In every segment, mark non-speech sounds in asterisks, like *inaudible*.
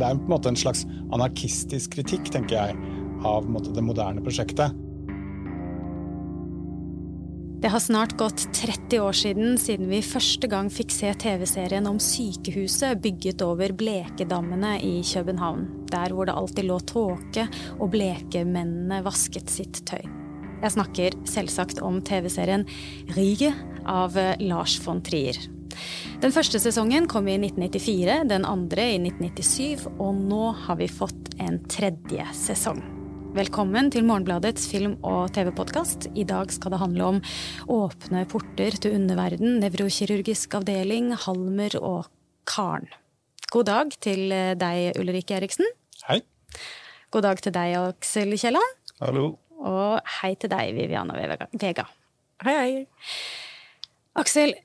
Det er på en måte en slags anarkistisk kritikk, tenker jeg, av måte, det moderne prosjektet. Det har snart gått 30 år siden siden vi første gang fikk se TV-serien om sykehuset bygget over blekedammene i København. Der hvor det alltid lå tåke og blekemennene vasket sitt tøy. Jeg snakker selvsagt om TV-serien Rige av Lars von Trier. Den første sesongen kom i 1994, den andre i 1997, og nå har vi fått en tredje sesong. Velkommen til Morgenbladets film- og TV-podkast. I dag skal det handle om åpne porter til underverden, nevrokirurgisk avdeling, Halmer og Karen. God dag til deg, Ulrikke Eriksen. Hei. God dag til deg, Aksel Kielland. Hallo. Og hei til deg, Viviana Vega. Hei, hei. Aksel,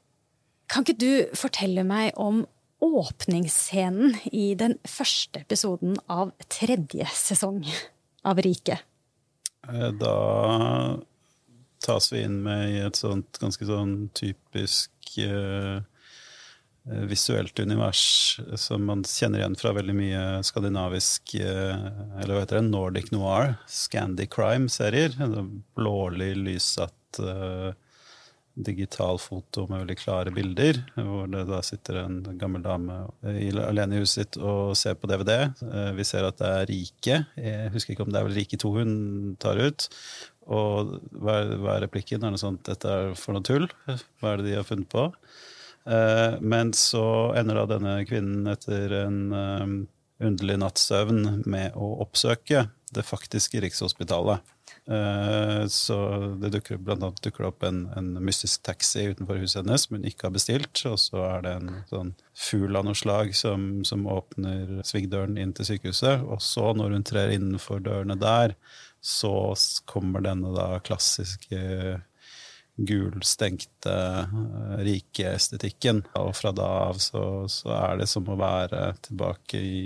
kan ikke du fortelle meg om åpningsscenen i den første episoden av tredje sesong av Riket? Da tas vi inn med i et sånt ganske sånn typisk uh, visuelt univers som man kjenner igjen fra veldig mye skandinavisk Eller hva heter det? Nordic noir. Scandy crime-serier. Blålig, lyssatt uh, digital foto med veldig klare bilder, hvor det da sitter en gammel dame alene i huset sitt og ser på DVD. Vi ser at det er Rike. Jeg husker ikke om det er vel Rike 2 hun tar ut. Og hva er, hva er replikken? Er det sånn at dette er for noe tull? Hva er det de har funnet på? Men så ender da denne kvinnen etter en underlig natts søvn med å oppsøke det faktiske Rikshospitalet. Så det dukker, blant annet dukker det opp en, en, mystisk taxi utenfor huset hennes som hun ikke har bestilt. Og så er det en sånn fugl av noe slag som, som åpner svingdøren inn til sykehuset. Og så, når hun trer innenfor dørene der, så kommer denne da klassiske gulstengte, rike estetikken. Og fra da av så, så er det som å være tilbake i,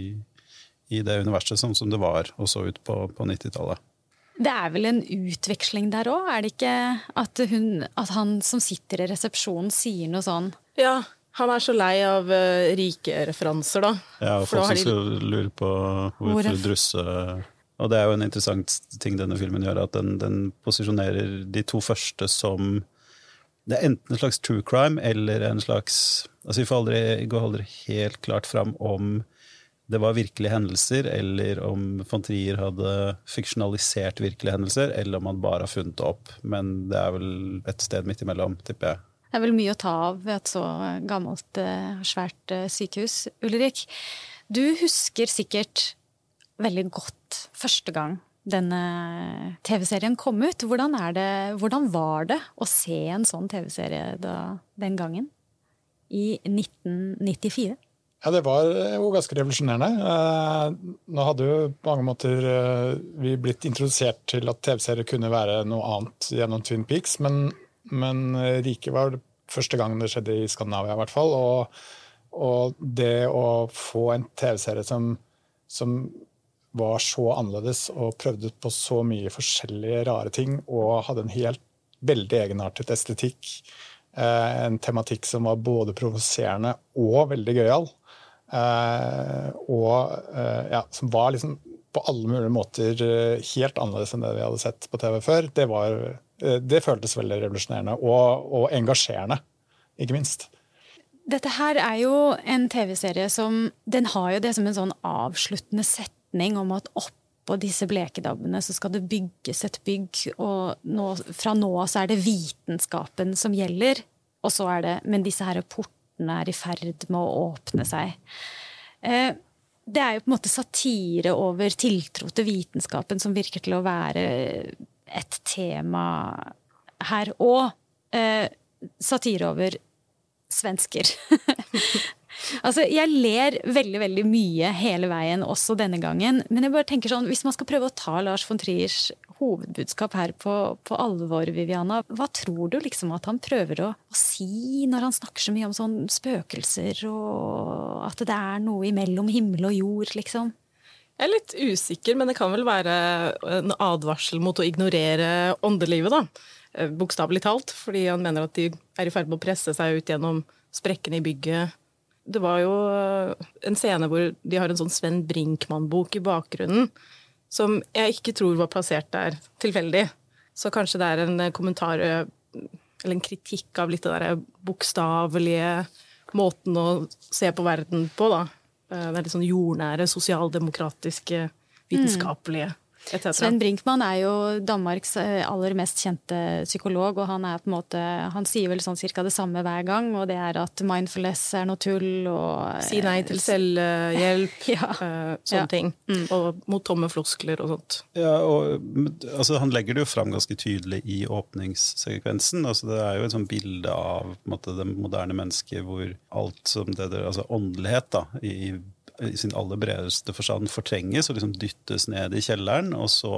i det universet sånn som det var og så ut på, på 90-tallet. Det er vel en utveksling der òg, er det ikke? At, hun, at, han som sitter i resepsjonen sier noe sånn Ja, han er så lei av uh, rike referanser, da. Ja, og folk som de... lurer på hvorfor Hvor drusse Og det er jo en interessant ting denne filmen gjør, at den, den posisjonerer de to første som det er enten en slags true crime eller en slags Altså, vi får aldri, går aldri helt klart fram om det var virkelige hendelser, eller om von Trier hadde fiksjonalisert virkelige hendelser, eller om han bare har funnet det opp. Men det er vel et sted midt imellom, tipper jeg. Det er vel mye å ta av ved et så gammelt, svært sykehus. Ulrik, du husker sikkert veldig godt første gang denne TV-serien kom ut. Hvordan, det, hvordan, var det å se en sånn TV-serie den gangen? I 1994? Ja, det var jo ganske revolusjonerende. Nå hadde jo på mange måter vi blitt introdusert til at TV-serier kunne være noe annet gjennom Twin Peaks, men, men Rike var det første gang det skjedde i Skandinavia, i hvert fall. Og, og det å få en TV-serie som, som, var så annerledes og prøvde på så mye forskjellige rare ting og hadde en helt veldig egenartet estetikk, en tematikk som var både provoserende og veldig gøyal. Uh, og uh, ja, som var liksom på alle mulige måter uh, helt annerledes enn det vi hadde sett på TV før. Det, var, det føltes veldig revolusjonerende og, og, engasjerende, ikke minst. Dette her er jo en TV-serie som Den har jo det som en sånn avsluttende setning om at oppå disse blekedabbene så skal det bygges et bygg, og nå, fra nå av så er det vitenskapen som gjelder. Og så er det Men disse her portene portene er i ferd med å åpne seg. Eh, det er jo på en måte satire over tiltro til vitenskapen som virker til å være et tema her. Og eh, satire over svensker. *laughs* altså, jeg ler veldig veldig mye hele veien, også denne gangen. Men jeg bare tenker sånn, hvis man skal prøve å ta Lars von Triers hovedbudskap her på, på alvor, Viviana, hva tror du liksom at han prøver å, å, si når han snakker så mye om sånn spøkelser, og at det er noe imellom himmel og jord, liksom? Jeg er litt usikker, men det kan vel være en advarsel mot å ignorere åndelivet, da. Bokstavelig talt, fordi han mener at de er i ferd med å presse seg ut gjennom sprekkene i bygget Det var jo en scene hvor de har en sånn Sven Brinkmann-bok i bakgrunnen, som jeg ikke tror var plassert der tilfeldig. Så kanskje det er en kommentar eller en kritikk av litt det derre bokstavelige måten å se på verden på, da. Det er litt sånn jordnære, sosialdemokratiske, vitenskapelige. Mm. Sven Brinkmann er jo Danmarks eh, aller mest kjente psykolog, og han er på en måte, han sier vel sånn cirka det samme hver gang, og det er at mindfulness er noe tull og Si nei til selvhjelp, *laughs* ja. uh, sånne ja. ting. Mm. Og mot tomme floskler og sånt. Ja, og altså, Han legger det jo fram ganske tydelig i åpningssekvensen. altså Det er jo et sånt bilde av måte, det moderne mennesket hvor alt som det der, altså åndelighet da, i i sin aller bredeste forstand fortrenges og liksom dyttes ned i kjelleren. Og så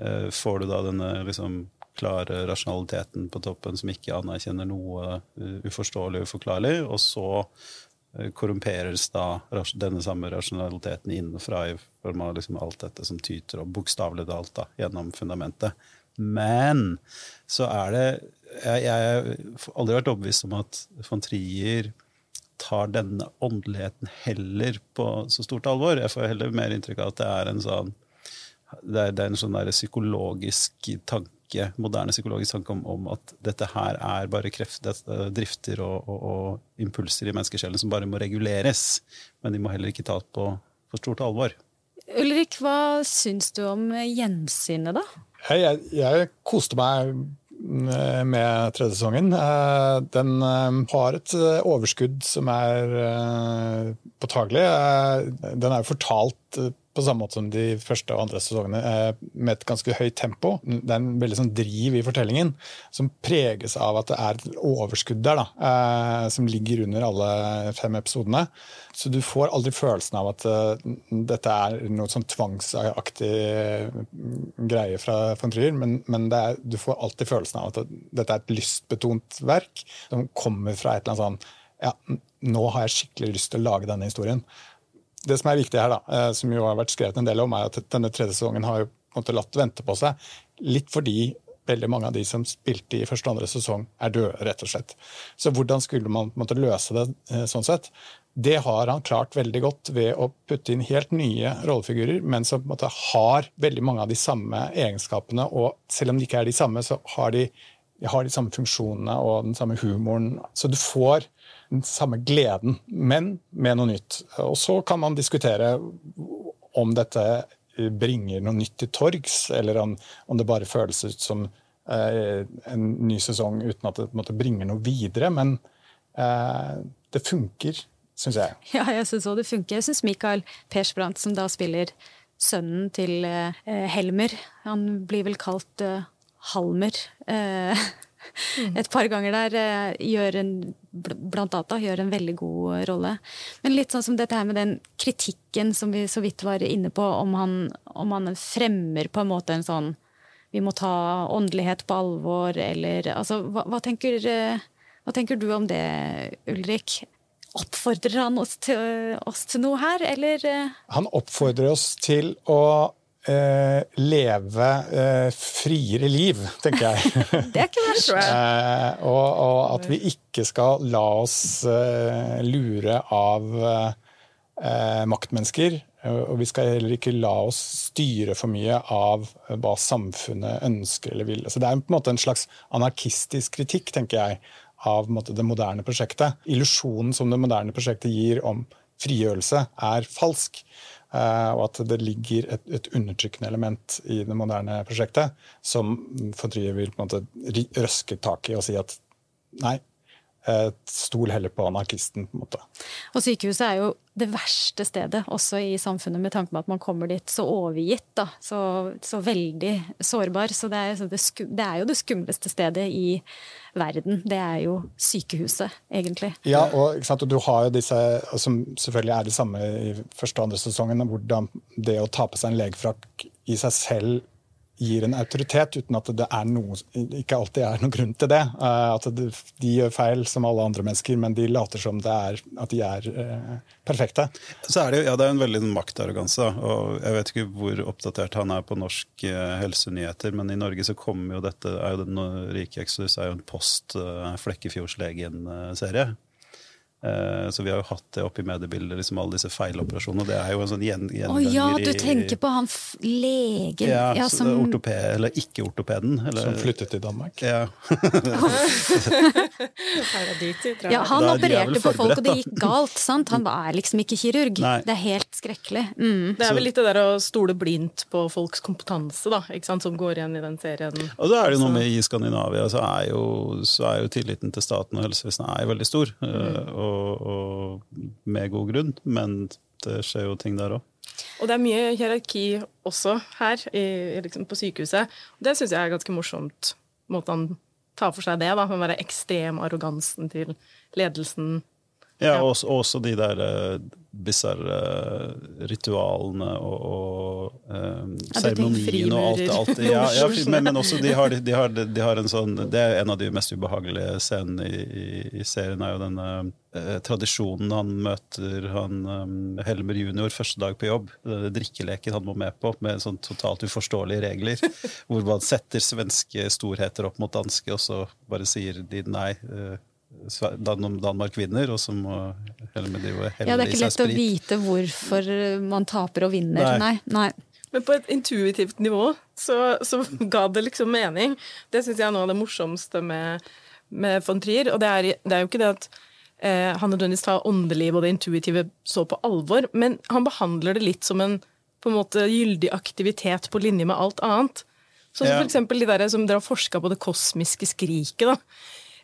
eh, får du da denne liksom klare rasjonaliteten på toppen som ikke anerkjenner noe uh, uforståelig og uforklarlig. Og så uh, korrumperes da denne samme rasjonaliteten innenfra i form av liksom alt dette som tyter opp bokstavelig talt gjennom fundamentet. Men så er det Jeg, jeg har aldri vært overbevist om at von Trier tar denne åndeligheten heller på så stort alvor. Jeg får heller mer inntrykk av at det er en sånn det er, det er en sånn der psykologisk tanke, moderne psykologisk tanke om, om, at dette her er bare kreft, drifter og, og, og impulser i menneskesjelen som bare må reguleres. Men de må heller ikke tas på for stort alvor. Ulrik, hva syns du om gjensynet, da? Jeg, jeg koste meg Eh, med tredje sesongen. Eh, den eh, har et overskudd som er påtagelig. Den er jo fortalt på samme måte som de første og andre sesongene, med et ganske høyt tempo. Det er en veldig sånn driv i fortellingen som preges av at det er et overskudd der, da, som ligger under alle fem episodene. Så du får aldri følelsen av at uh, dette er noe sånn tvangsaktig greie fra von Trier, men, men er, du får alltid følelsen av at dette er et lystbetont verk som kommer fra et eller annet sånn Ja, nå har jeg skikkelig lyst til å lage denne historien. Det som er viktig her, da, uh, som jo har vært skrevet en del om, er at denne tredje sesongen har jo på en måte latt vente på seg. Litt fordi veldig mange av de som spilte i første og andre sesong, er døde, rett og slett. Så hvordan skulle man på løse det uh, sånn sett? Det har han klart veldig godt ved å putte inn helt nye rollefigurer, men som på en måte har veldig mange av de samme egenskapene. Og selv om de ikke er de samme, så har de har de samme funksjonene og den samme humoren. Så du får den samme gleden, men med noe nytt. Og så kan man diskutere om dette bringer noe nytt til torgs, eller om, det bare føles ut som eh, en ny sesong uten at det måte, bringer noe videre. Men eh, det funker syns jeg. Ja, jeg syns òg det funker. Jeg syns Michael Persbrandt, som da spiller sønnen til eh, Helmer Han blir vel kalt eh, Halmer. Eh, *laughs* et par ganger der eh, gjør en, blant data, gjør en veldig god rolle. Men litt sånn som dette her med den kritikken som vi så vidt var inne på, om han, om han fremmer på en måte en sånn vi må ta åndelighet på alvor, eller altså, hva, hva, tenker, eh, hva tenker du om det, Ulrik? Oppfordrer han oss til, oss til noe her, eller? Eh? Han oppfordrer oss til å eh, leve eh, friere liv, tenker jeg. *laughs* det er ikke verst. eh, og, og, at vi ikke skal la oss eh, lure av eh, maktmennesker. Og vi skal heller ikke la oss styre for mye av hva samfunnet ønsker eller vil. Så Det er på en måte en slags anarkistisk kritikk, tenker jeg, av måte, det moderne prosjektet. Illusjonen som det moderne prosjektet gir om frigjørelse, er falsk. Uh, og at det ligger et, et, undertrykkende element i det moderne prosjektet som von Trier vil på en måte røske tak i og si at nei, stol heller på anarkisten. på en måte. Og sykehuset er jo det verste stedet også i samfunnet, med tanke på at man kommer dit så overgitt. da, Så, så veldig sårbar. Så det er, det, det er, jo det skumleste stedet i verden. Det er jo sykehuset, egentlig. Ja, og, og du har jo disse, som selvfølgelig er det samme i første og andre sesongen, hvordan det å ta på seg en legefrakk i seg selv gir en autoritet, uten at det noe, ikke alltid er noen grunn til det. Uh, at de, gjør feil som alle andre mennesker, men de later som det er, at de er uh, perfekte. Så er det, ja, det er en veldig maktarroganse. og Jeg vet ikke hvor oppdatert han er på norsk uh, helsenyheter, men i Norge så kommer jo dette er jo den Rike Exodus er jo en post Flekkefjordslegen-serie. Eh, Så vi har jo hatt det oppe i mediebildet, liksom alle disse feiloperasjonene. Det er jo en sånn gjen, Å ja, du tenker på han f- legen ja, ja, som ortoped, eller ikke-ortopeden. eller- Som flyttet til Danmark. Ja. *laughs* Ja, han er er opererte på folk, og det gikk galt. sant? Han er liksom ikke kirurg. Nei. Det er helt skrekkelig. Mm. Det er vel litt det der å stole blindt på folks kompetanse, da, ikke sant, som går igjen i den serien. Og da er det jo noe med i Skandinavia, så er jo, så er jo tilliten til staten og helsevesenet er jo veldig stor. Mm. Og, og med god grunn, men det skjer jo ting der òg. Og det er mye hierarki også her, i, liksom på sykehuset. Og det syns jeg er ganske morsomt, måten han tar for seg det, da, med der ekstrem arrogansen til ledelsen. Ja, og også, også de der uh, bisarre ritualene og, og um, Ja, du tenker seremonien og alt, alt ja, ja, *laughs* men, men også de har, de, har, de har en sånn Det er en av de mest ubehagelige scenene i, i, i serien, er jo denne uh, tradisjonen han møter han um, Helmer junior første dag på jobb. Denne drikkeleken han må med på, med sånn totalt uforståelige regler. hvor man setter svenske storheter opp mot danske, og så bare sier de nei. eh, Dan- Danmark vinner, og så må og helle Ja, det er ikke lett å vite hvorfor man taper og vinner. Nei. Nei. Nei. Men på et intuitivt nivå så, så *laughs* ga det liksom mening. Det syns jeg er noe av det morsomste med, med von Trier. Og det er, det er jo ikke det at eh, han nødvendigvis tar åndeliv og det intuitive så på alvor, men han behandler det litt som en på en måte gyldig aktivitet på linje med alt annet. Sånn som Ja. for eksempel de der som dere har forska på det kosmiske skriket. da.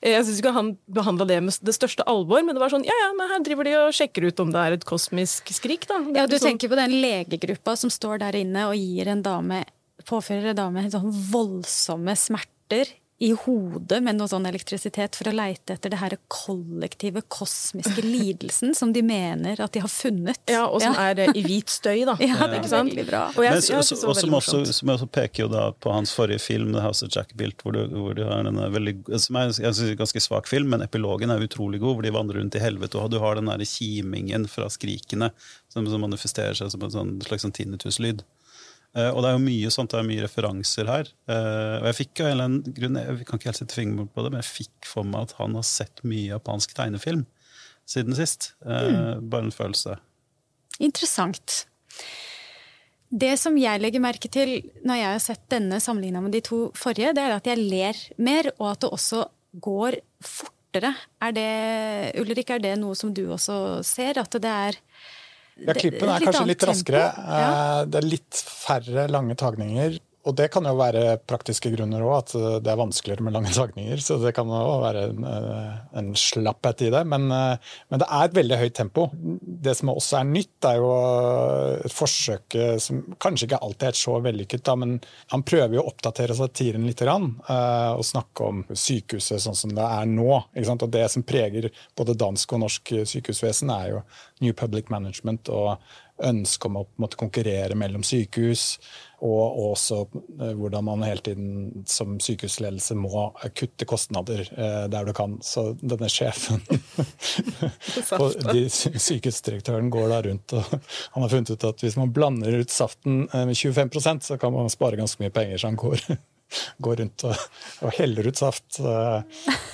Eh, Jeg syns ikke han behandla det med det største alvor, men det var sånn ja ja, men her driver de og sjekker ut om det er et kosmisk skrik, da. Ja, du Sånn- tenker på den legegruppa som står der inne og gir en dame, påfører en dame sånn voldsomme smerter i hodet med noe sånn elektrisitet for å leite etter det her kollektive, kosmiske *laughs* lidelsen som de mener at de har funnet. Ja, og som er eh, i hvit støy, da. *laughs* Ja, det er Ikke sant? veldig bra. Og jeg, Men jeg, og som også, som også peker jo da på hans forrige film, 'The House of Jack Built', hvor du, hvor du har denne veldig, som er en ganske svak film, men epilogen er utrolig god, hvor de vandrer rundt i helvete, og du har den der kimingen fra skrikene som, som manifesterer seg som en sånn, slags sånn tinnituslyd. Eh, og det er jo mye sånt, det er mye referanser her. Eh, og jeg fikk jo en eller annen grunn, jeg kan ikke helt sette fingeren på det, men jeg fikk for meg at han har sett mye japansk tegnefilm siden sist. Mm. Bare en følelse. Interessant. Det som jeg legger merke til når jeg har sett denne sammenligna med de to forrige, det er at jeg ler mer, og at det også går fortere. Er det, Ulrik, er det noe som du også ser? At det er Ja, klippen er kanskje litt raskere. Ja. Eh, Det er litt færre lange tagninger. Og det kan jo være praktiske grunner òg, at eh, det er vanskeligere med lange *laughs* tagninger. Så det kan jo være en, eh, en slapphet i det. Men, eh, men det er et veldig høyt tempo. Det som også er nytt, er jo et forsøk som kanskje ikke alltid er så vellykket, da, men han prøver jo å oppdatere satiren litt og snakke om sykehuset sånn som det er nå. Og det som preger både dansk og norsk sykehusvesen, er jo New Public Management og ønsket om å måte, konkurrere mellom sykehus, og også eh, hvordan man hele tiden som sykehusledelse må kutte kostnader eh, der du kan. Så denne sjefen *laughs* på de, Sykehusdirektøren går da rundt og *laughs* han har funnet ut at hvis man blander ut saften eh, med 25% så kan man spare ganske mye penger. Så han går, *laughs* går rundt og, og heller ut saft uh,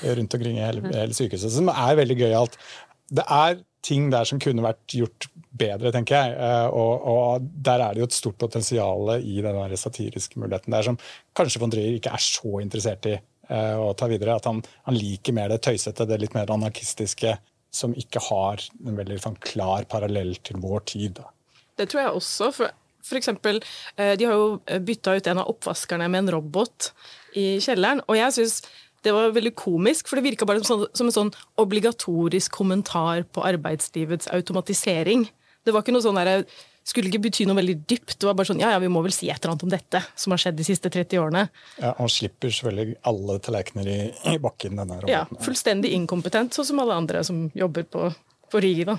rundt omkring i hele, hele sykehuset, som er veldig gøyalt. Det er ting der som kunne vært gjort bedre, tenker jeg. Eh, Og, og der er det jo et stort potensial i den satiriske muligheten der som kanskje von Dreyer ikke er så interessert i eh, å ta videre. At han, han liker mer det tøysete, det litt mer anarkistiske, som ikke har en veldig sånn, klar parallell til vår tid. Da. Det tror jeg også. For, for eksempel, eh, de har jo bytta ut en av oppvaskerne med en robot i kjelleren. Og jeg syns det var veldig komisk, for det virka bare som, som en sånn obligatorisk kommentar på arbeidslivets automatisering. Det var ikke noe sånn der, skulle ikke bety noe veldig dypt. Det var bare sånn ja, ja, vi må vel si et eller annet om dette som har skjedd de siste 30 årene. Ja, han slipper selvfølgelig alle tallerkener i, i bakken. denne roboten. Ja. Fullstendig inkompetent, sånn som alle andre som jobber på, på Rigi. da.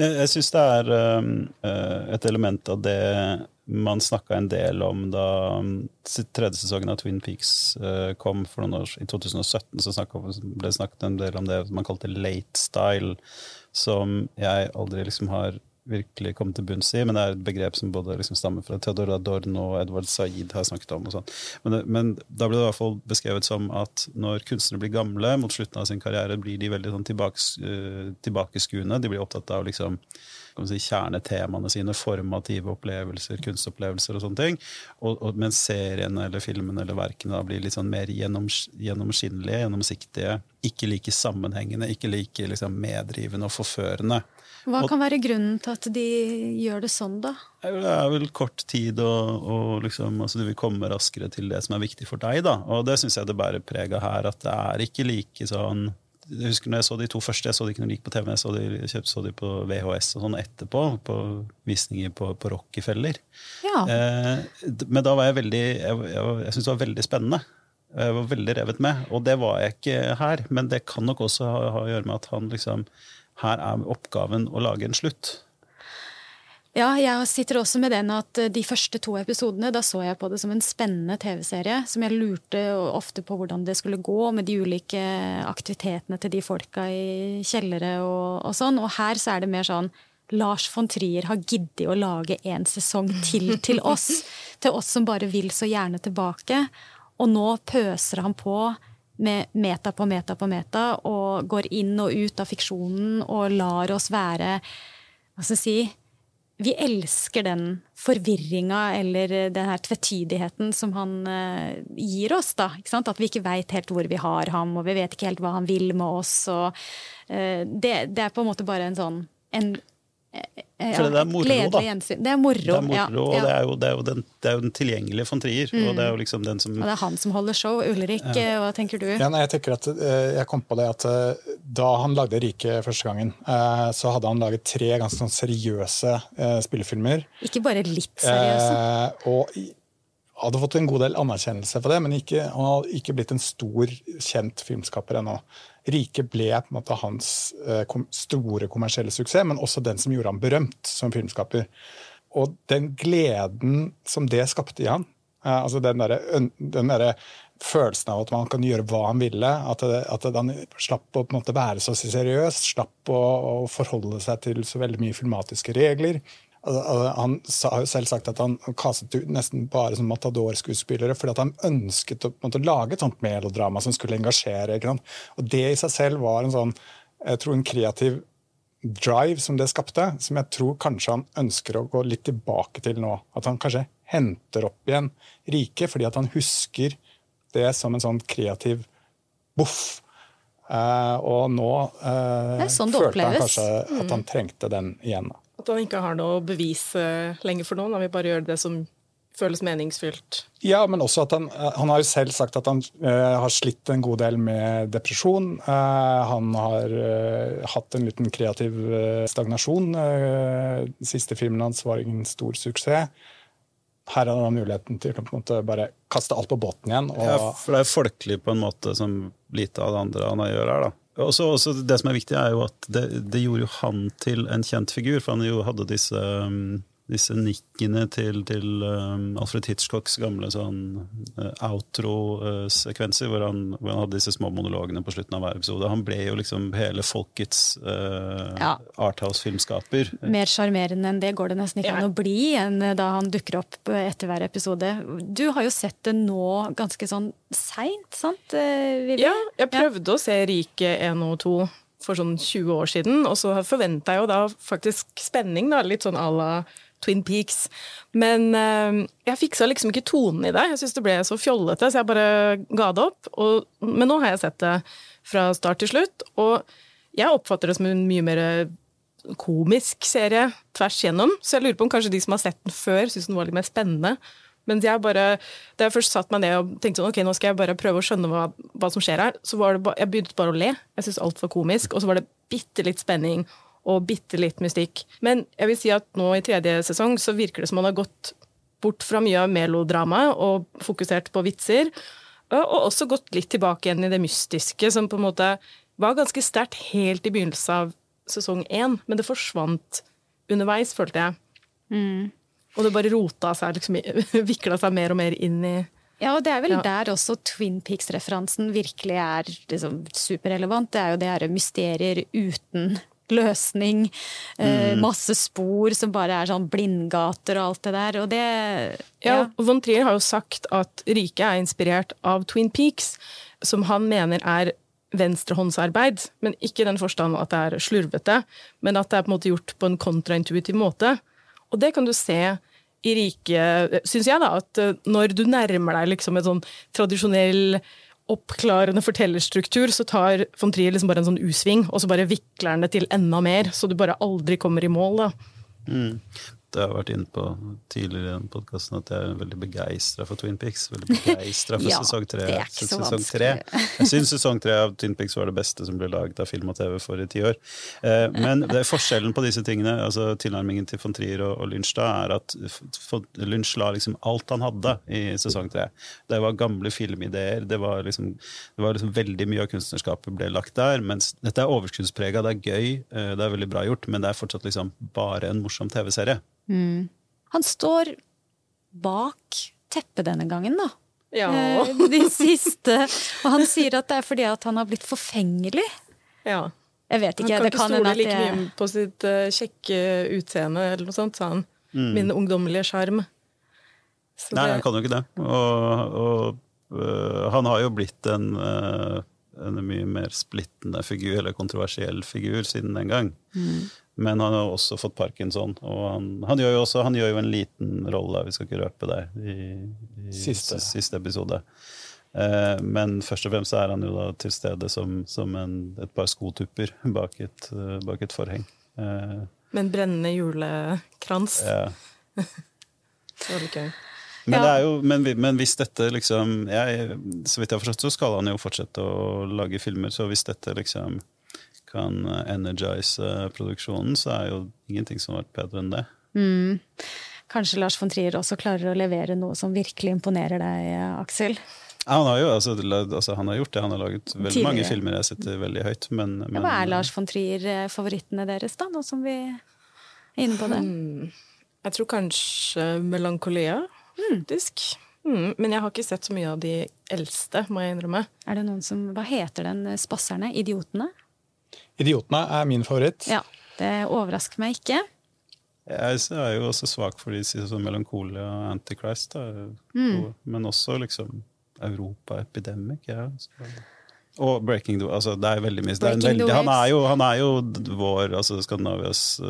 Jeg, jeg syns det er um, et element av det man snakka en del om da um, tredje sesongen av Twin Peaks eh, kom for noen år I 2017 så ble det snakket en del om det man kalte late style, som jeg aldri liksom har virkelig kommet til bunns i, men det er et begrep som både liksom stammer fra Theodor Adorno og Edward Said har snakket om. og sånn. Men, men, da ble det i hvert fall beskrevet som at når kunstnere blir gamle mot slutten av sin karriere, blir de veldig sånn tilbakes, uh, tilbakeskuende. De blir opptatt av liksom si, kjernetemaene sine, formative opplevelser, kunstopplevelser og sånne ting. Og, og, mens seriene eller filmene eller verkene da blir litt sånn mer gjennoms, gjennomskinnelige, gjennomsiktige, ikke like sammenhengende, ikke like liksom, meddrivende og forførende. Hva kan være grunnen til at de gjør det sånn, da? Det er vel kort tid, og, og liksom, altså du vil komme raskere til det som er viktig for deg. da, Og det syns jeg det bærer preg av her, at det er ikke like sånn jeg husker når jeg så de to første, jeg så de ikke når de gikk på TV, jeg så de, jeg så de på VHS og sånn etterpå, på visninger på, på Rockefeller. Ja. Eh, men da var jeg veldig Jeg, jeg, jeg syntes det var veldig spennende. Jeg var veldig revet med, og det var jeg ikke her. Men det kan nok også ha, ha å gjøre med at han liksom her er oppgaven å lage en slutt. Ja, jeg sitter også med den at eh, de første to episodene, da så jeg på det som en spennende TV-serie. Som jeg lurte ofte på hvordan det skulle gå med de ulike aktivitetene til de folka i kjellere og, og sånn. Og her så er det mer sånn Lars von Trier har giddet å lage en sesong til *laughs* til oss. Til oss som bare vil så gjerne tilbake. Og nå pøser han på med meta på meta på meta og går inn og ut av fiksjonen og lar oss være Hva skal jeg si Vi elsker den forvirringa eller den her tvetydigheten som han uh, gir oss. da, At vi ikke veit helt hvor vi har ham, og vi vet ikke helt hva han vil med oss. og uh, det, det, er på en måte bare en sånn en, ja, For det er moro, da. Gjensyn. Det er moro, det er moro ja, og det er, jo, det, er den, det er, jo, den, tilgjengelige von Trier. Mm. Og det er jo liksom den som Og det er han som holder show. Ulrik, ja. hva tenker du? Ja, nei, jeg tenker at eh, jeg kom på det at eh, Da han lagde Rike første gangen, eh, så hadde han laget tre ganske sånn seriøse spillefilmer. Ikke bare litt seriøse. og hadde fått en god del anerkjennelse for det, men ikke, han hadde ikke blitt en stor, kjent filmskaper ennå. Rike ble på en måte hans eh, store kommersielle suksess, men også den som gjorde ham berømt som filmskaper. Og den gleden som det skapte i han, eh, altså den derre der følelsen av at man kan gjøre hva han ville, at, at han slapp å på en måte være så seriøs, slapp å, å forholde seg til så veldig mye filmatiske regler. Altså, han har jo selv sagt at han kastet ut nesten bare som Matador-skuespillere fordi at han ønsket å måtte, lage et sånt melodrama som skulle engasjere. Og Det i seg selv var en sånn, jeg tror en kreativ drive som det skapte, som jeg tror kanskje han ønsker å gå litt tilbake til nå. At han kanskje henter opp igjen riket fordi at han husker det som en sånn kreativ boff. Uh, og nå uh, sånn følte han kanskje at han mm. trengte den igjen. Da. At han ikke har noe bevis bevise lenger for noen, han vil bare gjøre det som føles meningsfylt. Ja, men også at han, eh, han har jo selv sagt at han uh, har slitt en god del med depresjon. Uh, han har uh, hatt en liten kreativ stagnasjon. Den siste filmen hans var ingen stor suksess. Her har han muligheten til å på en måte bare kaste alt på båten igjen. Og... Ja, for det er folkelig på en måte som lite av det andre han gjør her. da. Også, også det som er viktig, er jo at det, det, gjorde jo han til en kjent figur. For han jo hadde disse um, disse nikkene til, til um, Alfred Hitchcocks gamle sånn uh, outro-sekvenser, uh, hvor, hvor, han hadde disse små monologene på slutten av hver episode. Han ble jo liksom hele folkets uh, ja. Arthouse-filmskaper. Mer sjarmerende enn det går det nesten ikke ja. an å bli enn da han dukker opp etter hver episode. Du har jo sett det nå ganske sånn seint, sant? Vivi? Ja, jeg prøvde ja. å se Rike 1 og 2 for sånn 20 år siden, og så forventa jeg jo da faktisk spenning, da, litt sånn à la Twin Peaks. Men uh, jeg fiksa liksom ikke tonen i det. Jeg syns det ble så fjollete, så jeg bare ga det opp. Og, men nå har jeg sett det fra start til slutt, og jeg oppfatter det som en mye mer komisk serie tvers gjennom. Så jeg lurer på om kanskje de som har sett den før, syns den var litt mer spennende. Men jeg bare, da jeg først satt meg ned og tenkte sånn, ok, nå skal jeg bare prøve å skjønne hva, hva som skjer her, så var det ba, jeg begynte bare å le. Jeg syntes alt var komisk. Og så var det bitte litt spenning og bitte litt mystikk. Men jeg vil si at nå i tredje sesong så virker det som man har gått bort fra mye av melodramaet og fokusert på vitser. Og også gått litt tilbake igjen i det mystiske, som på en måte var ganske sterkt helt i begynnelsen av sesong én, men det forsvant underveis, følte jeg. Mm. Og det bare rota seg, liksom, *laughs* vikla seg mer og mer inn i ja, og det er vel ja. der også Twin Peaks-referansen virkelig er liksom superrelevant. Det er jo det herre mysterier uten løsning. Eh, masse spor som bare er sånn blindgater og alt det der. Og det Ja, ja, Von Trier har jo sagt at riket er inspirert av Twin Peaks, som han mener er venstrehåndsarbeid. Men ikke i den forstand at det er slurvete, men at det er på en måte gjort på en kontraintuitiv måte. Og det kan du se i riket, syns jeg, da, at eh, når du nærmer deg liksom et sånn tradisjonell oppklarende fortellerstruktur, så tar von Trier liksom bare en sånn U-sving, og så bare vikler han det til enda mer, så du bare aldri kommer i mål. da. Mm. Det har jeg vært inne på tidligere i den podkasten at jeg er veldig begeistra for Twin Peaks. Veldig begeistra for *laughs* Ja, sesong tre. Sesong tre. Jeg syns sesong tre av Twin Peaks var det beste som ble laget av film og TV for i ti år. Eh, men det er forskjellen på disse tingene, altså tilnærmingen til von Trier og, og Lynch da, er at Lynch la liksom alt han hadde i sesong tre. Det var gamle filmideer, det var liksom, det var liksom veldig mye av kunstnerskapet ble lagt der. Mens dette er overskuddsprega, det er gøy, eh, det er veldig bra gjort, men det er fortsatt liksom bare en morsom TV-serie. Han står bak teppet denne gangen, da. Ja. Eh, De siste. Og han sier at det er fordi at han har blitt forfengelig. ja. Jeg vet ikke. Han ikke. kan ikke kan stole like jeg... mye på sitt eh, kjekke utseende eller noe sånt, sa han. Min ungdommelige sjarm. Nei, det- han kan jo ikke det. Og, og øh, han har jo blitt en, øh, en mye mer splittende figur, eller kontroversiell figur, siden den gang. Men han har også fått parkinson, og han, han, gjør, jo også, han gjør jo en liten rolle, vi skal ikke røpe det, i, i Siste. siste episode. Eh, men først og fremst er han jo da til stede som, som en, et par skotupper bak et, øh, bak et forheng. Eh, Med en brennende julekrans. ja. Det var litt gøy. Men, Ja. det er jo, men, men hvis dette liksom jeg, Så vidt jeg har forstått, så skal han jo fortsette å lage filmer. Så hvis dette liksom kan energize eh, produksjonen, så er jo ingenting som har vært bedre enn det. Kanskje Lars von Trier også klarer å levere noe som virkelig imponerer deg, Aksel. Ja, Han har jo altså, altså, han har gjort det. Han har laget veldig Tidligere. mange filmer jeg setter veldig høyt. Men, Ja, Hva er Lars von Trier-favorittene deres, da, nå som vi er inne på det? Jeg tror kanskje Melankolia, faktisk. Mm, men jeg har ikke sett så mye av de eldste, må jeg innrømme. Er det noen som Hva heter den? Spasserne? Idiotene? 'Idiotene' er min favoritt. Ja. Det overrasker meg ikke. jeg er jo også svak for de sånn melankolia og Antichrist. Da. Mm. Men også liksom Europa Epidemic. Ja. Og Breaking the altså, Det er veldig mye. Er han, er jo, han er jo vår, altså Skandinavias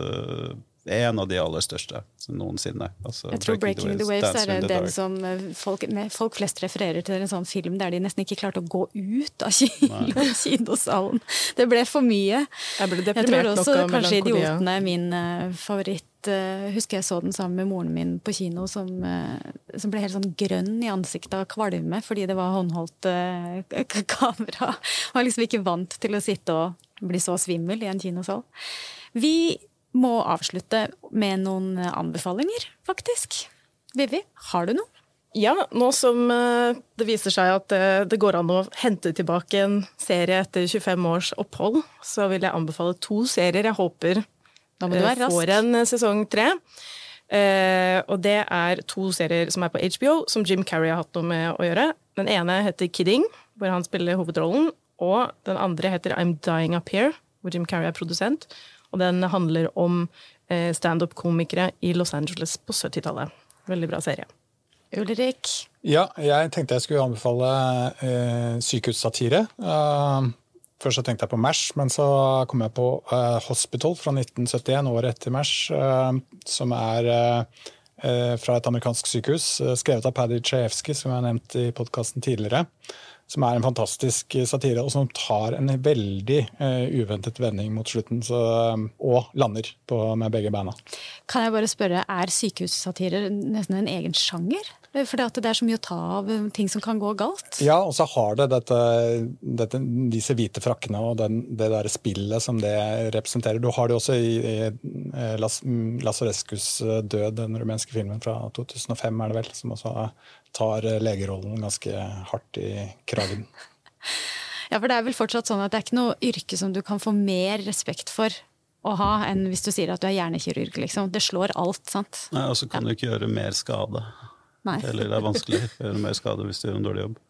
øh, en av de aller største noensinne. Altså, Jeg tror 'Breaking the Waves' in er den Dark. som eh, folk, folk flest refererer til en sånn film der de nesten ikke klarte å gå ut av *laughs* kinosalen. Det ble for mye. Jeg ble Jeg tror deprimert også nok av kanskje 'Idiotene' er min uh, favoritt. Uh, husker jeg så den sammen med moren min på kino, som, uh, som ble helt sånn grønn i ansiktet av kvalme fordi det var håndholdt kamera. kamera. *laughs* Var liksom ikke vant til å sitte og bli så svimmel i en kinosal. Vi må avslutte med noen anbefalinger, faktisk. Vivi, har du noe? Ja, nå som eh, det viser seg at eh, det går an å hente tilbake en serie etter 25 års opphold, så vil jeg anbefale to serier jeg håper du eh, får en eh, sesong tre. Eh, og det er to serier som er på HBO, som Jim Carrey har hatt noe med å gjøre. Den ene heter Kidding, hvor han spiller hovedrollen. Og den andre heter I'm Dying Up Here, hvor Jim Carrey er produsent. Og den handler om eh, standup-komikere i Los Angeles på 70-tallet. Veldig bra serie. Ulrik? Ja, jeg tenkte jeg skulle anbefale eh, sykehussatire. Uh, først så tenkte jeg på MASH, men så kom jeg på uh, Hospital fra 1971, året etter MASH, uh, som er fra et amerikansk sykehus, eh, skrevet av Paddy Chayefsky, som jeg har nevnt i podkasten tidligere. Som er en fantastisk satire, og som tar en veldig uh, uventet vending mot slutten. Så, eh, og lander på, med begge beina. Kan jeg bare spørre, er sykehussatirer nesten en egen sjanger? Fordi det er så mye å ta av ting som kan gå galt? Ja, og så har det dette, dette, disse hvite frakkene og den, det der spillet som det representerer. Du har det også i, i eh, Las, Lazarescus død, den rumenske filmen fra 2005, er det vel, som også tar eh, legerollen ganske hardt i kragen. *laughs* Ja, for det er vel fortsatt sånn at det er ikke noe yrke som du kan få mer respekt for å ha, enn hvis du sier at du er hjernekirurg, liksom. Det slår alt, sant? Nei, Og så kan du ikke gjøre mer skade. Nei. Eller det er vanskelig å gjøre mer skade hvis du gjør en dårlig jobb.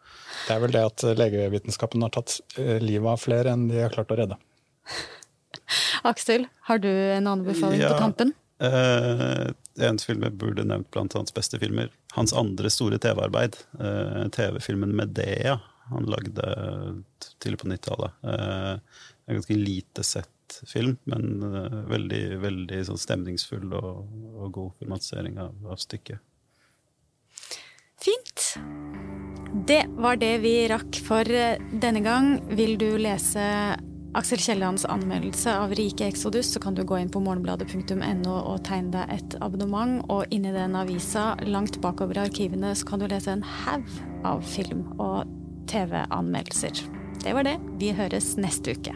Det er vel det at legevitenskapen har tatt eh, livet av flere enn de har klart å redde. *laughs* Aksel, har du en anbefaling ja, på tampen? Eh, en film jeg burde nevnt blant hans beste filmer. Hans andre store TV-arbeid. eh, TV-filmen 'Medea'. Han lagde tidlig på 90-tallet. Eh, en ganske lite sett film, men veldig, veldig sånn stemningsfull og, og, god filmatisering av, av stykket. Det var det vi rakk for denne gang. Vil du lese Aksel Kiellands anmeldelse av Rike Exodus, så kan du gå inn på morgenbladet.no og tegne deg et abonnement. Og inni den avisa, langt bakover i arkivene, så kan du lese en haug av film- og TV-anmeldelser. Det var det. Vi høres neste uke.